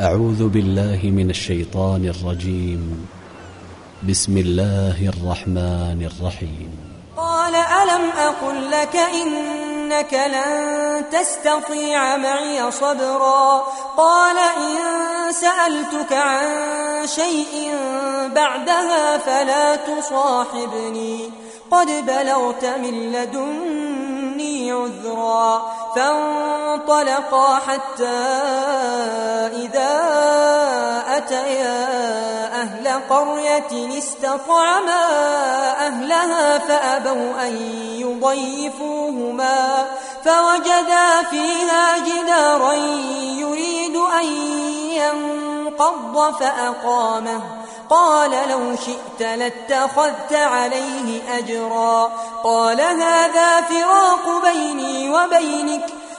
أعوذ بالله من الشيطان الرجيم. بسم الله الرحمن الرحيم. قال ألم أقل لك إنك لن تستطيع معي صبرا؟ قال إن سألتك عن شيء بعدها فلا تصاحبني. قد بلغت من لدني عذرا فانطلقا حتى إذا أتيا أهل قرية استطعما أهلها فأبوا أن يضيفوهما فوجدا فيها جدارا يريد أن ينقض فأقامه. قال لو شئت لاتخذت عليه أجرا. قال هذا فراق بيني وبينك.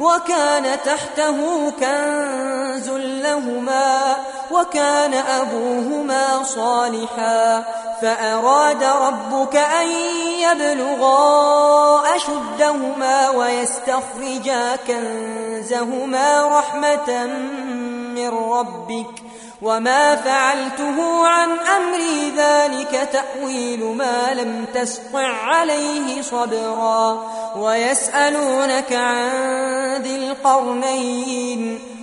وكان تحته كنز لهما وكان أبوهما صالحا فأراد ربك أن يبلغا أشدهما ويستخرجا كنزهما رحمة من ربك وما فعلته عن أمري ذلك تأويل ما لم تسطع عليه صبرا ويسألونك عن ذي القرنين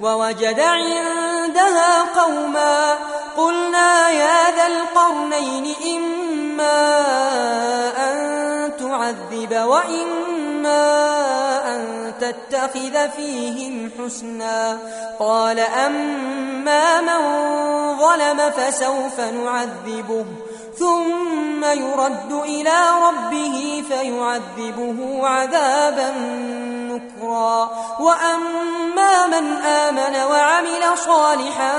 ووجد عندها قوما قلنا يا ذا القرنين إما أن تعذب وإما أن تتخذ فيهم حسنا قال أما من ظلم فسوف نعذبه ثم يرد إلى ربه فيعذبه عذابا نكرا. وأما من آمن وعمل صالحا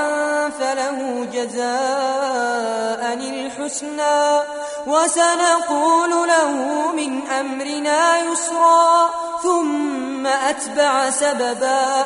فله جزاء الحسنى. وسنقول له من أمرنا يسرا. ثم أتبع سببا.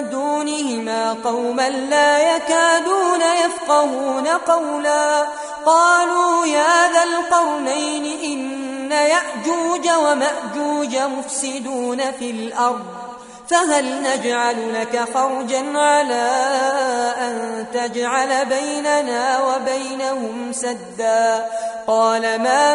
دونهما قوما لا يكادون يفقهون قولا. قالوا يا ذا القرنين إن يأجوج ومأجوج مفسدون في الأرض فهل نجعل لك خرجا على أن تجعل بيننا وبينهم سدا؟ قال ما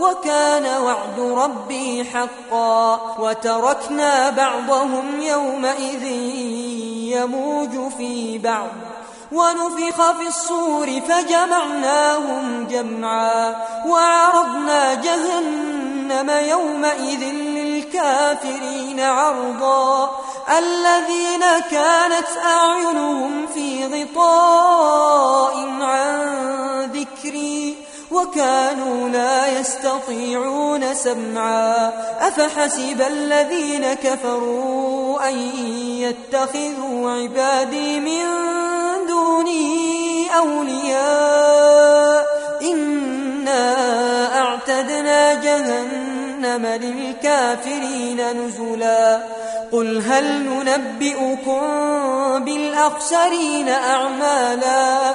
وكان وعد ربي حقا وتركنا بعضهم يومئذ يموج في بعض ونفخ في الصور فجمعناهم جمعا وعرضنا جهنم يومئذ للكافرين عرضا الذين كانت أعينهم في غطاء عن ذكري وكانوا لا يستطيعون سمعا. أفحسب الذين كفروا أن يتخذوا عبادي من دوني أولياء؟ إنا أعتدنا جهنم للكافرين نزلا. قل هل ننبئكم بالأخسرين أعمالا؟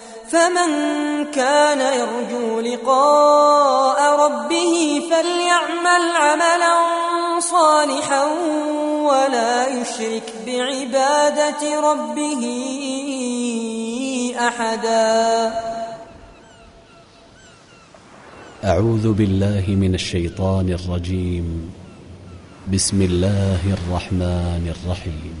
فمن كان يرجو لقاء ربه فليعمل عملا صالحا ولا يشرك بعبادة ربه أحدا. أعوذ بالله من الشيطان الرجيم. بسم الله الرحمن الرحيم.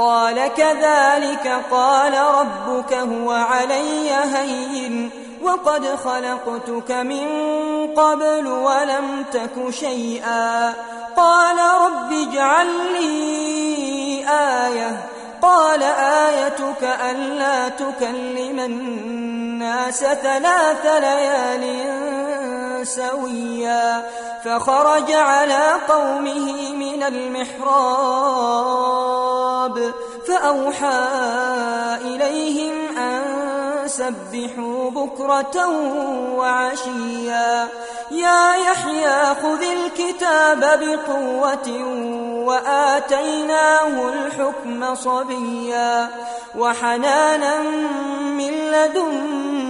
قال كذلك قال ربك هو علي هين وقد خلقتك من قبل ولم تك شيئا قال رب اجعل لي آية قال آيتك ألا تكلم الناس ثلاث ليال سويا فخرج على قومه من المحراب فأوحى إليهم أن سبحوا بكرة وعشيا. يا يحيى خذ الكتاب بقوة وآتيناه الحكم صبيا. وحنانا من لدنا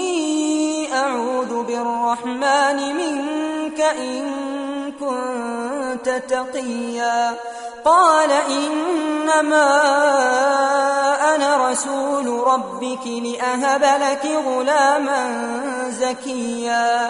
أعوذ بالرحمن منك إن كنت تقيا. قال إنما أنا رسول ربك لأهب لك غلاما زكيا.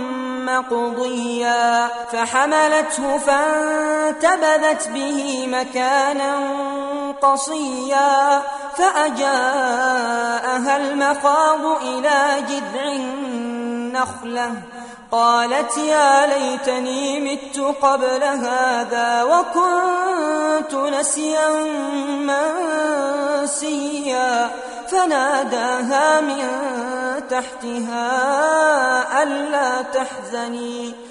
مقضيا فحملته فانتبذت به مكانا قصيا فأجاءها المخاض إلى جذع النخلة. قالت يا ليتني مت قبل هذا وكنت نسيا منسيا. فناداها من تحتها ألا تحزني.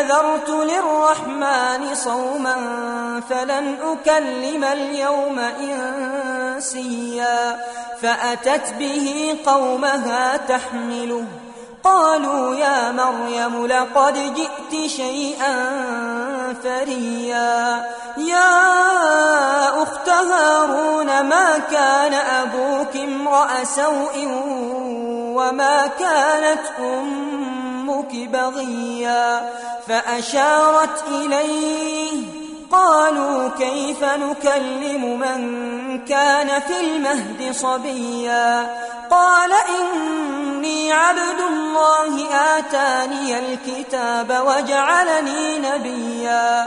نذرت للرحمن صوما فلن أكلم اليوم إنسيا فأتت به قومها تحمله قالوا يا مريم لقد جئت شيئا فريا يا أخت هارون ما كان أبوك امرأ سوء وما كانت أمك بغيا فأشارت إليه. قالوا كيف نكلم من كان في المهد صبيا؟ قال إني عبد الله آتاني الكتاب وجعلني نبيا.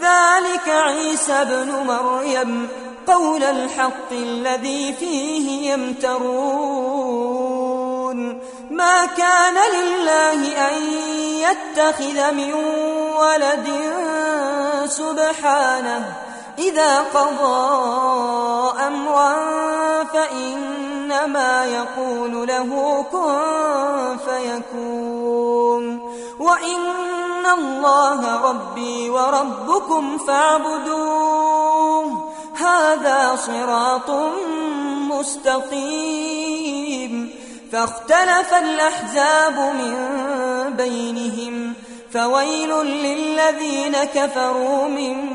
ذلك عيسى بن مريم قول الحق الذي فيه يمترون. ما كان لله أن يتخذ من ولد سبحانه إذا قضى أمرا فإنما يقول له كن فيكون. وإن الله ربي وربكم فاعبدوه. هذا صراط مستقيم. فاختلف الأحزاب من بينهم. فويل للذين كفروا من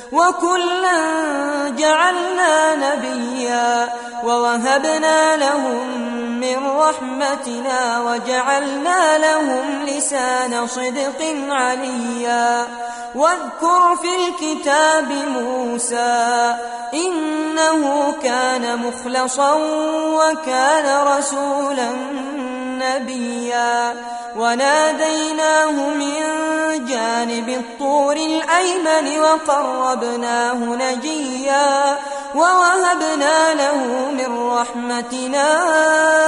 وكلا جعلنا نبيا ووهبنا لهم من رحمتنا وجعلنا لهم لسان صدق عليا. واذكر في الكتاب موسى إنه كان مخلصا وكان رسولا نبيا. وناديناه من جانب الطور الأيمن وقربناه نجيا. ووهبنا له من رحمتنا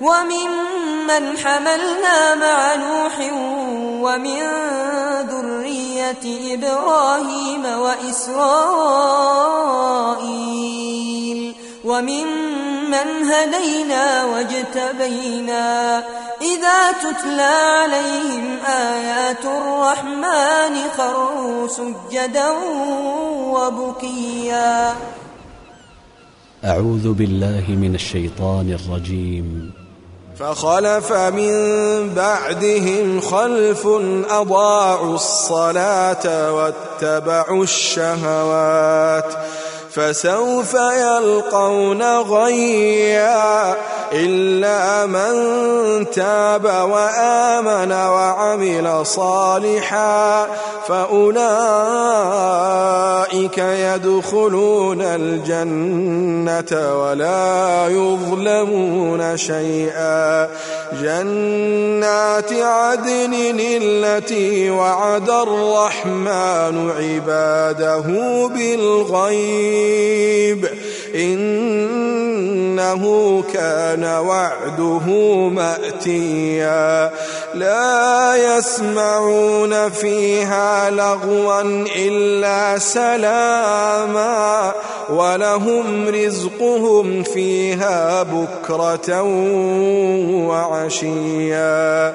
وممن حملنا مع نوح ومن ذرية إبراهيم وإسرائيل وممن هدينا واجتبينا إذا تتلى عليهم آيات الرحمن خروا سجدا وبكيا. أعوذ بالله من الشيطان الرجيم. فخلف من بعدهم خلف أضاعوا الصلاة واتبعوا الشهوات فسوف يلقون غيا إلا من تاب وآمن وعمل صالحا فأولئك أولئك يدخلون الجنة ولا يظلمون شيئا جنات عدن التي وعد الرحمن عباده بالغيب إنه كان وعده مأتيا. لا يسمعون فيها لغوا إلا سلاما. ولهم رزقهم فيها بكرة وعشيا.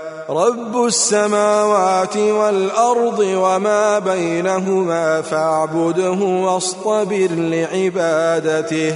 رب السماوات والأرض وما بينهما فاعبده واصطبر لعبادته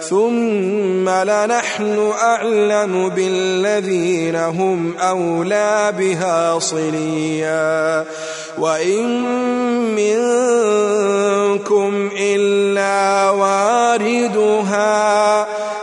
ثم لنحن أعلم بالذين هم أولى بها صليا. وإن منكم إلا واردها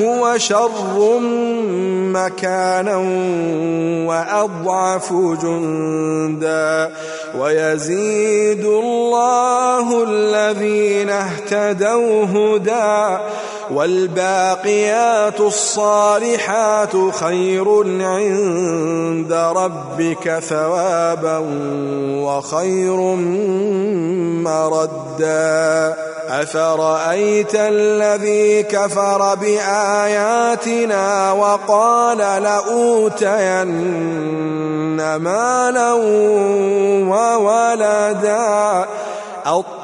هو شر مكانا وأضعف جندا ويزيد الله الذين اهتدوا هدى والباقيات الصالحات خير عند ربك ثوابا وخير مردا. أفرأيت الذي كفر بآياتنا وقال لأوتين مالا وولدا؟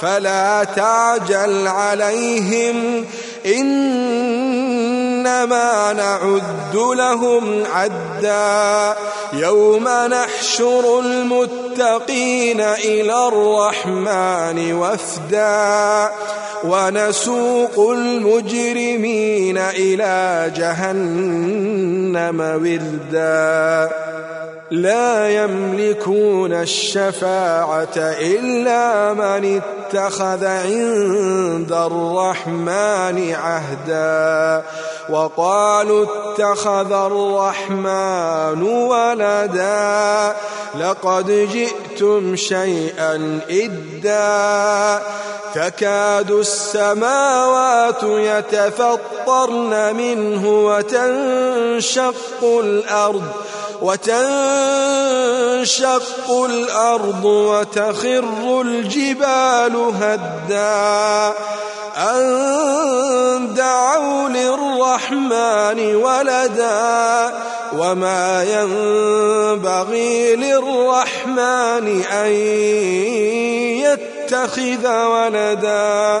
فلا تعجل عليهم. إنما نعد لهم عدا. يوم نحشر المتقين إلى الرحمن وفدا. ونسوق المجرمين إلى جهنم وردا. لا يملكون الشفاعة إلا من اتخذ عند الرحمن عهدا. وقالوا اتخذ الرحمن ولدا. لقد جئتم شيئا إدا. تكاد السماوات يتفطرن منه وتنشق الأرض. وتنشق الأرض وتخر الجبال هدا. أن دعوا للرحمن ولدا وما ينبغي للرحمن أن يتخذ ولدا.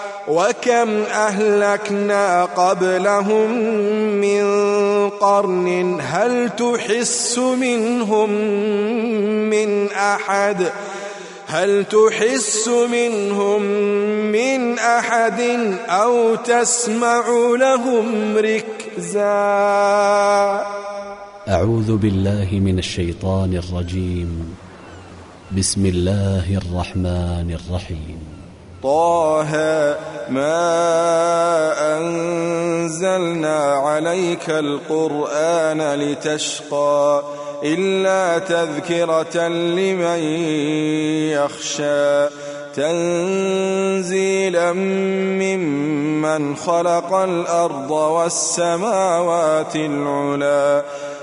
وكم أهلكنا قبلهم من قرن هل تحس منهم من أحد؟ هل تحس منهم من أحد أو تسمع لهم ركزا؟ أعوذ بالله من الشيطان الرجيم. بسم الله الرحمن الرحيم. طه ما أنزلنا عليك القرآن لتشقى إلا تذكرة لمن يخشى تنزيلا ممن خلق الأرض والسماوات العلا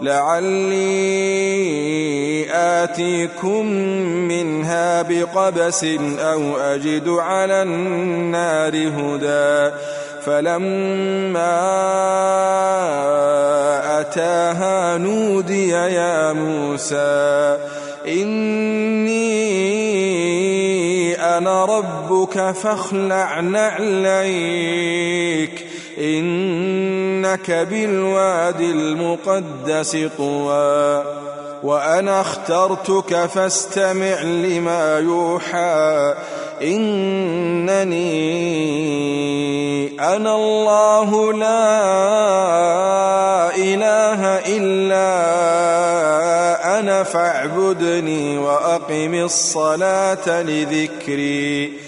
لعلي آتيكم منها بقبس أو أجد على النار هدى. فلما أتاها نودي يا موسى إني أنا ربك فاخلع نعليك إنك بالوادي المقدس طوى وأنا اخترتك فاستمع لما يوحى. إنني أنا الله لا إله إلا أنا فاعبدني وأقم الصلاة لذكري.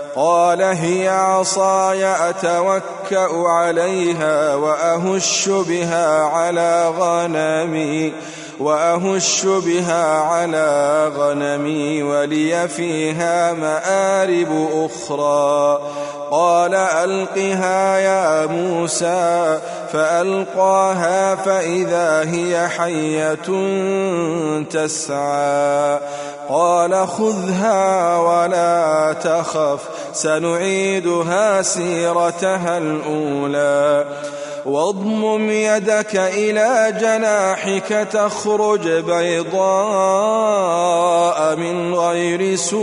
قال هي عصاي أتوكأ عليها وأهش بها على غنمي وأهش بها على غنمي ولي فيها مآرب أخرى قال ألقها يا موسى فألقاها فإذا هي حية تسعى. قال خذها ولا تخف سنعيدها سيرتها الأولى. واضمم يدك إلى جناحك تخرج بيضاء من غير سوء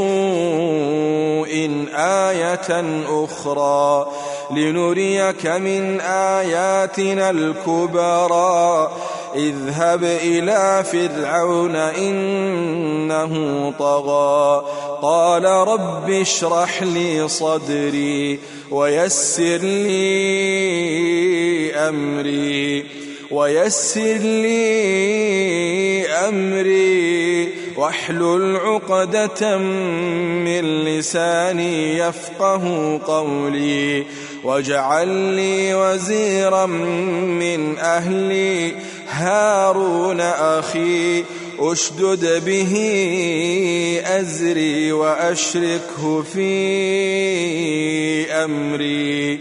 آية أخرى لنريك من آياتنا الكبرى. اذهب إلى فرعون إنه طغى. قال رب اشرح لي صدري ويسر لي أمري ويسر لي أمري واحلل عقدة من لساني يفقه قولي واجعل لي وزيرا من أهلي هارون أخي أشدد به أزري وأشركه في أمري.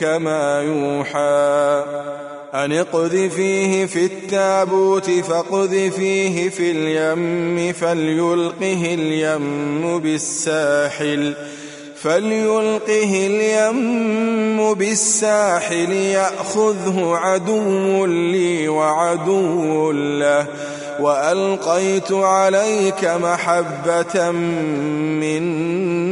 ما يوحى. أن اقذفيه في التابوت فاقذفيه في اليم فليلقه اليم بالساحل فليلقه اليم بالساحل يأخذه عدو لي وعدو له. وألقيت عليك محبة مني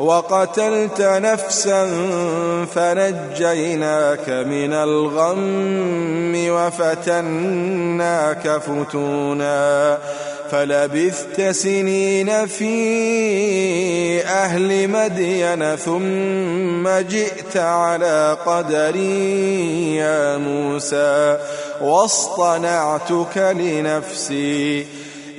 وقتلت نفسا فنجيناك من الغم وفتناك فتونا فلبثت سنين في أهل مدين ثم جئت على قدري يا موسى واصطنعتك لنفسي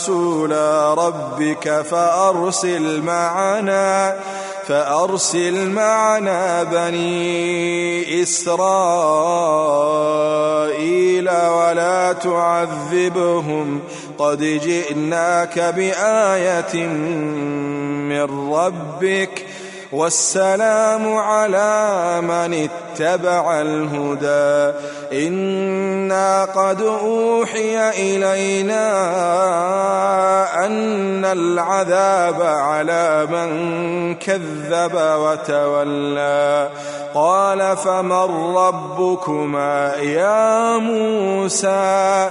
رسولا ربك فأرسل معنا فأرسل معنا بني إسرائيل ولا تعذبهم. قد جئناك بآية من ربك والسلام على من اتبع الهدى. إنا قد أوحي إلينا أن العذاب على من كذب وتولى. قال فمن ربكما يا موسى؟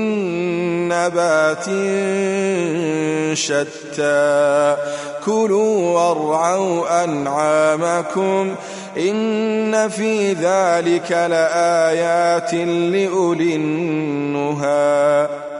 نبات شتى. كلوا وارعوا أنعامكم إن في ذلك لآيات لأولي النهى.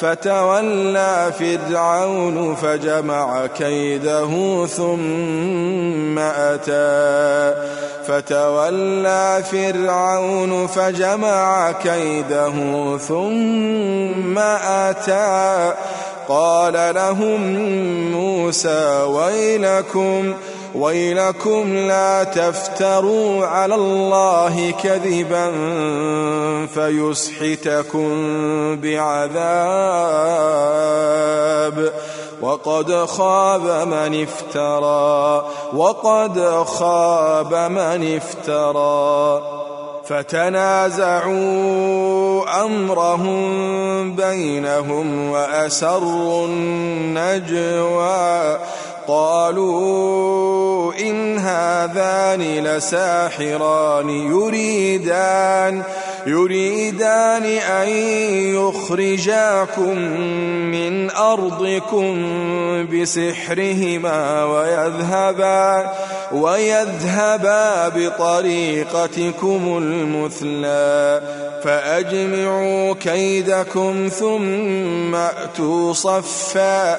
فتولى فرعون فجمع كيده ثم أتى. فتولى فرعون فجمع كيده ثم أتى. قال لهم موسى ويلكم ويلكم لا تفتروا على الله كذبا فيسحتكم بعذاب. وقد خاب من افترى وقد خاب من افترى. فتنازعوا أمرهم بينهم وأسروا النجوى. قالوا إن هذان لساحران يريدان يريدان أن يخرجاكم من أرضكم بسحرهما ويذهبا ويذهبا بطريقتكم المثلى فأجمعوا كيدكم ثم أتوا صفا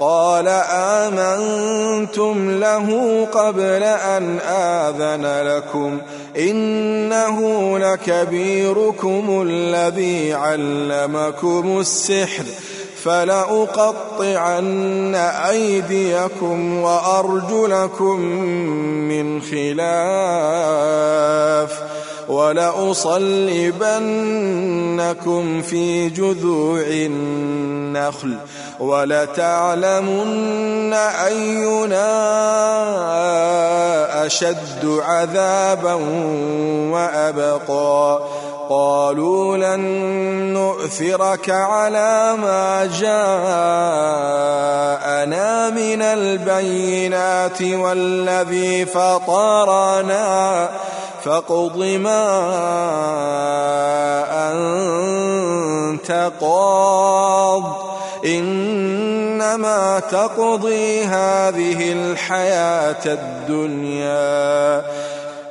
قال آمنتم له قبل أن آذن لكم إنه لكبيركم الذي علمكم السحر فلأقطعن أيديكم وأرجلكم من خلاف ولأصلبنكم في جذوع النخل ولتعلمن أينا أشد عذابا وأبقى قالوا لن نؤثرك على ما جاءنا من البينات والذي فطرنا فاقض ما أنت قاض. إنما تقضي هذه الحياة الدنيا.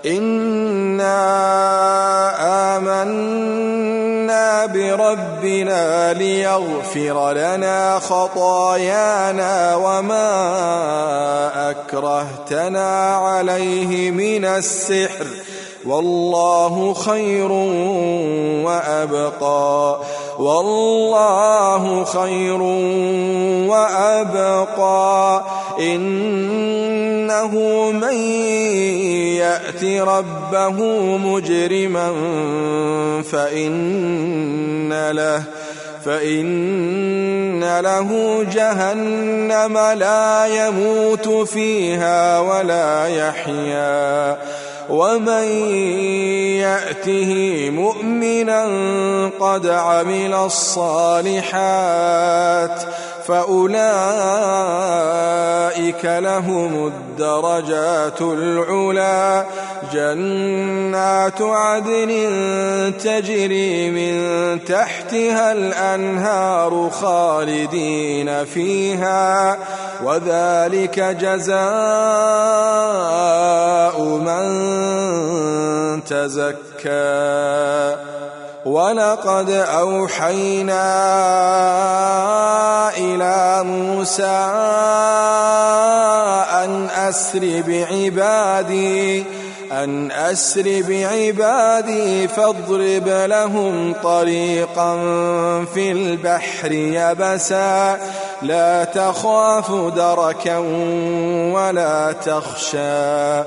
إنا آمنا بربنا ليغفر لنا خطايانا وما أكرهتنا عليه من السحر. والله خير وأبقى. والله خير وأبقى. إنه من يأت ربه مجرما فإن له فإن له جهنم لا يموت فيها ولا يحيا. ومن يأته مؤمنا قد عمل الصالحات فأولئك لهم الدرجات العلا. جنات عدن تجري من تحتها الأنهار خالدين فيها وذلك جزاء من تزكى. ولقد أوحينا إلى موسى أن أسر بعبادي أن أسر بعبادي فاضرب لهم طريقا في البحر يبسا لا تخاف دركا ولا تخشى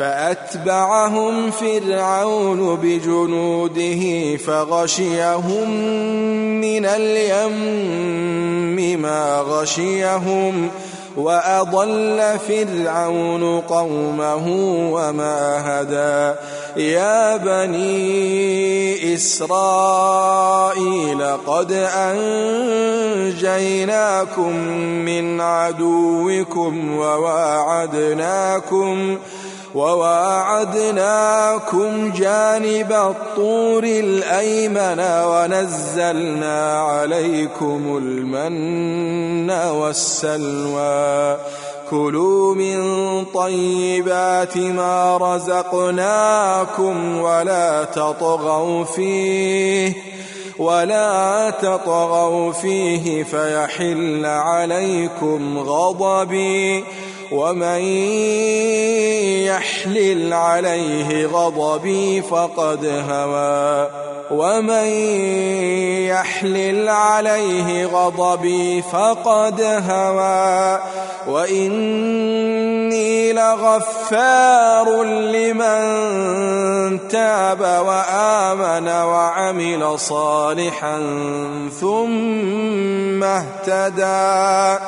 فأتبعهم فرعون بجنوده فغشيهم من اليم ما غشيهم وأضل فرعون قومه وما هدى. يا بني إسرائيل قد أنجيناكم من عدوكم وواعدناكم وواعدناكم جانب الطور الأيمن ونزلنا عليكم المن والسلوى. كلوا من طيبات ما رزقناكم ولا تطغوا فيه ولا تطغوا فيه فيحل عليكم غضبي. ومن يحلل عليه غضبي فقد هوى. ومن يحلل عليه غضبي فقد هوى. وإني لغفار لمن تاب وآمن وعمل صالحا ثم اهتدى.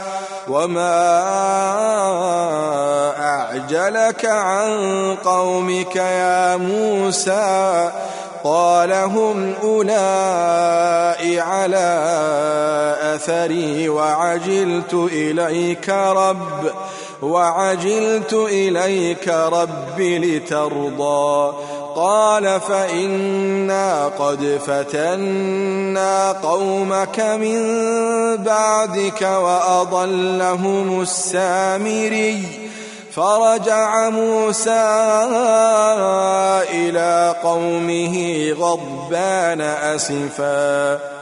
وما أعجلك عن قومك يا موسى؟ قال هم أولئك على أثري وعجلت إليك رب. وعجلت إليك رب لترضى. قال فإنا قد فتنا قومك من بعدك وأضلهم السامري. فرجع موسى إلى قومه غضبان أسفا.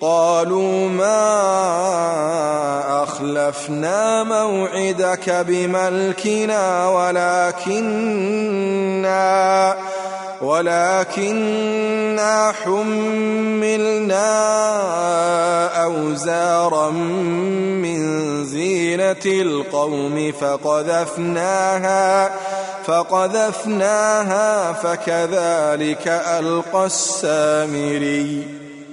قالوا ما أخلفنا موعدك بملكنا ولكننا ولكننا حملنا أوزارا من زينة القوم فقذفناها فقذفناها فكذلك ألقى السامري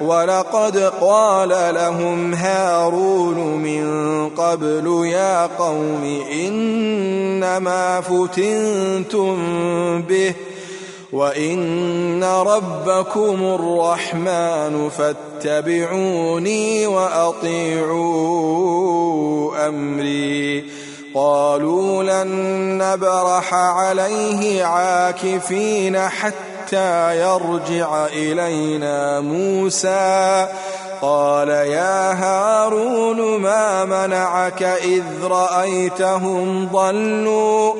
ولقد قال لهم هارون من قبل يا قوم إنما فتنتم به وإن ربكم الرحمن فاتبعوني وأطيعوا أمري. قالوا لن نبرح عليه عاكفين حتى يرجع إلينا موسى. قال يا هارون ما منعك إذ رأيتهم ضلوا؟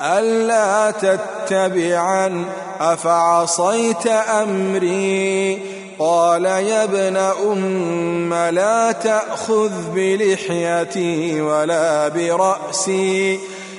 ألا تتبعا أفعصيت أمري؟ قال يا ابن أم لا تأخذ بلحيتي ولا برأسي.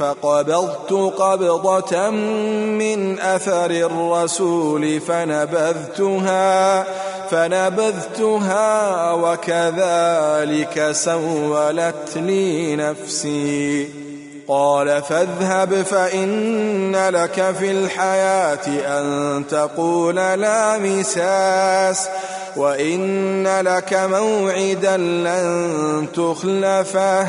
فقبضت قبضة من أثر الرسول فنبذتها فنبذتها وكذلك سولت لي نفسي. قال فاذهب فإن لك في الحياة أن تقول لا مساس وإن لك موعدا لن تخلفه.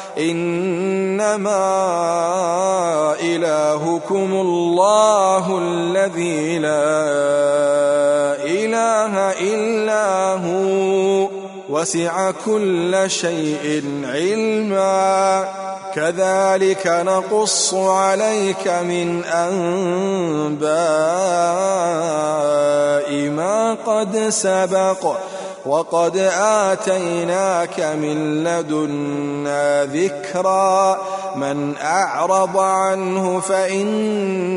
إنما إلهكم الله الذي لا إله إلا هو. وسع كل شيء علما. كذلك نقص عليك من أنباء ما قد سبق. وقد آتيناك من لدنا ذكرا. من أعرض عنه فإنه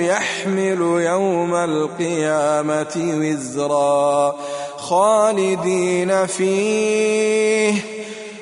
يحمل يوم القيامة وزرا. خالدين فيه.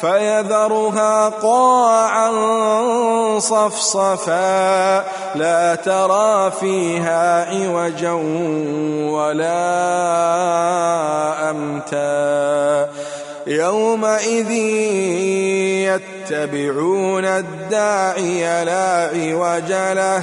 فيذرها قاعا صفصفا. لا ترى فيها عوجا ولا أمتا. يومئذ يتبعون الداعي لا عوج له.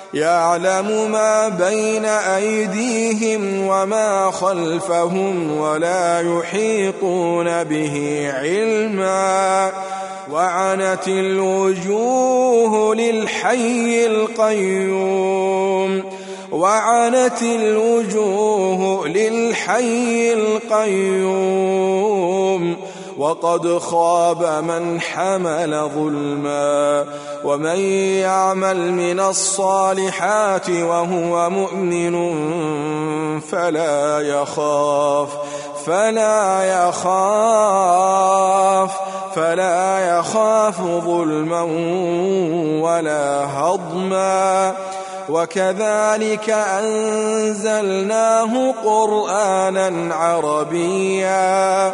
يعلم ما بين أيديهم وما خلفهم ولا يحيطون به علما. وعنت الوجوه للحي القيوم. وعنت الوجوه للحي القيوم. وقد خاب من حمل ظلما ومن يعمل من الصالحات وهو مؤمن فلا يخاف فلا يخاف فلا يخاف ظلما ولا هضما. وكذلك أنزلناه قرآنا عربيا.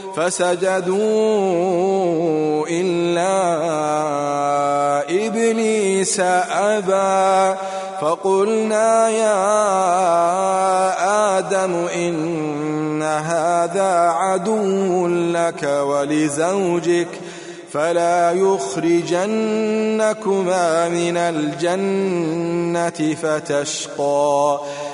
فسجدوا إلا إبليس أبى. فقلنا يا آدم إن هذا عدو لك ولزوجك فلا يخرجنكما من الجنة فتشقى.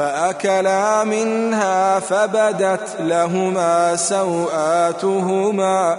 فأكلا منها فبدت لهما سوآتهما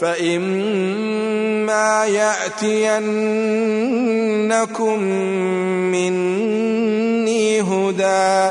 فإما يأتينكم مني هدى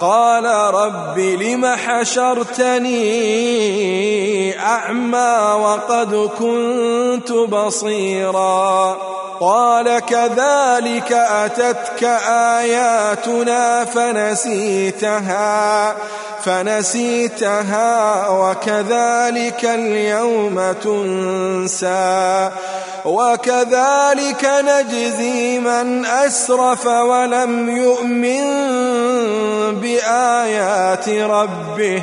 قال رب لم حشرتني أعمى وقد كنت بصيرا قال كذلك أتتك آياتنا فنسيتها فنسيتها وكذلك اليوم تنسى وكذلك نجزي من أسرف ولم يؤمن بآيات ربه.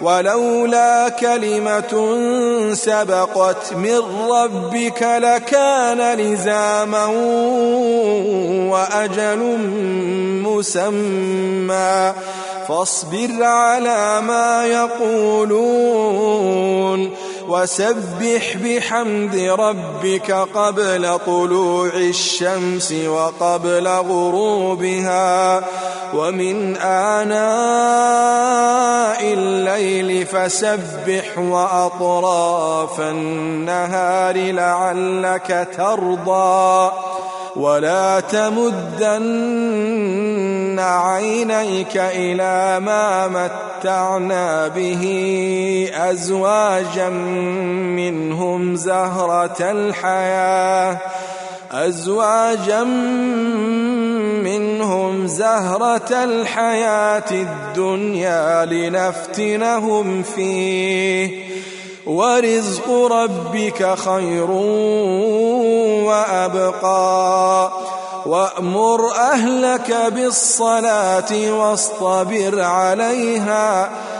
ولولا كلمة سبقت من ربك لكان لزاما وأجل مسمى. فاصبر على ما يقولون. وسبح بحمد ربك قبل طلوع الشمس وقبل غروبها ومن آناء الليل فسبح وأطراف النهار لعلك ترضى ولا تمدن عينيك إلى ما متعنا به أزواجا منهم زهرة الحياة أزواجا منهم زهرة الحياة الدنيا لنفتنهم فيه. ورزق ربك خير وأبقى. وأمر أهلك بالصلاة واصطبر عليها.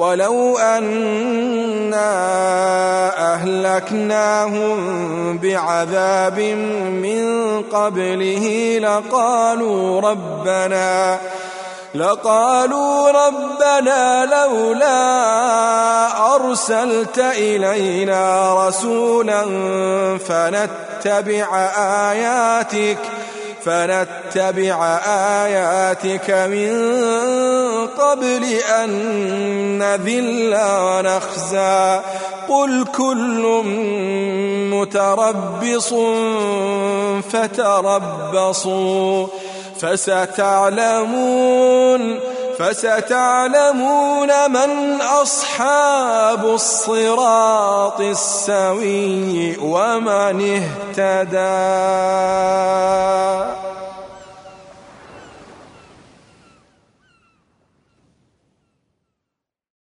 ولو أنا أهلكناهم بعذاب من قبله لقالوا ربنا لقالوا ربنا لولا أرسلت إلينا رسولا فنتبع آياتك فنتبع آياتك من قبل أن نذل ونخزى. قل كل متربص فتربصوا. فستعلمون فستعلمون من أصحاب الصراط السوي ومن اهتدى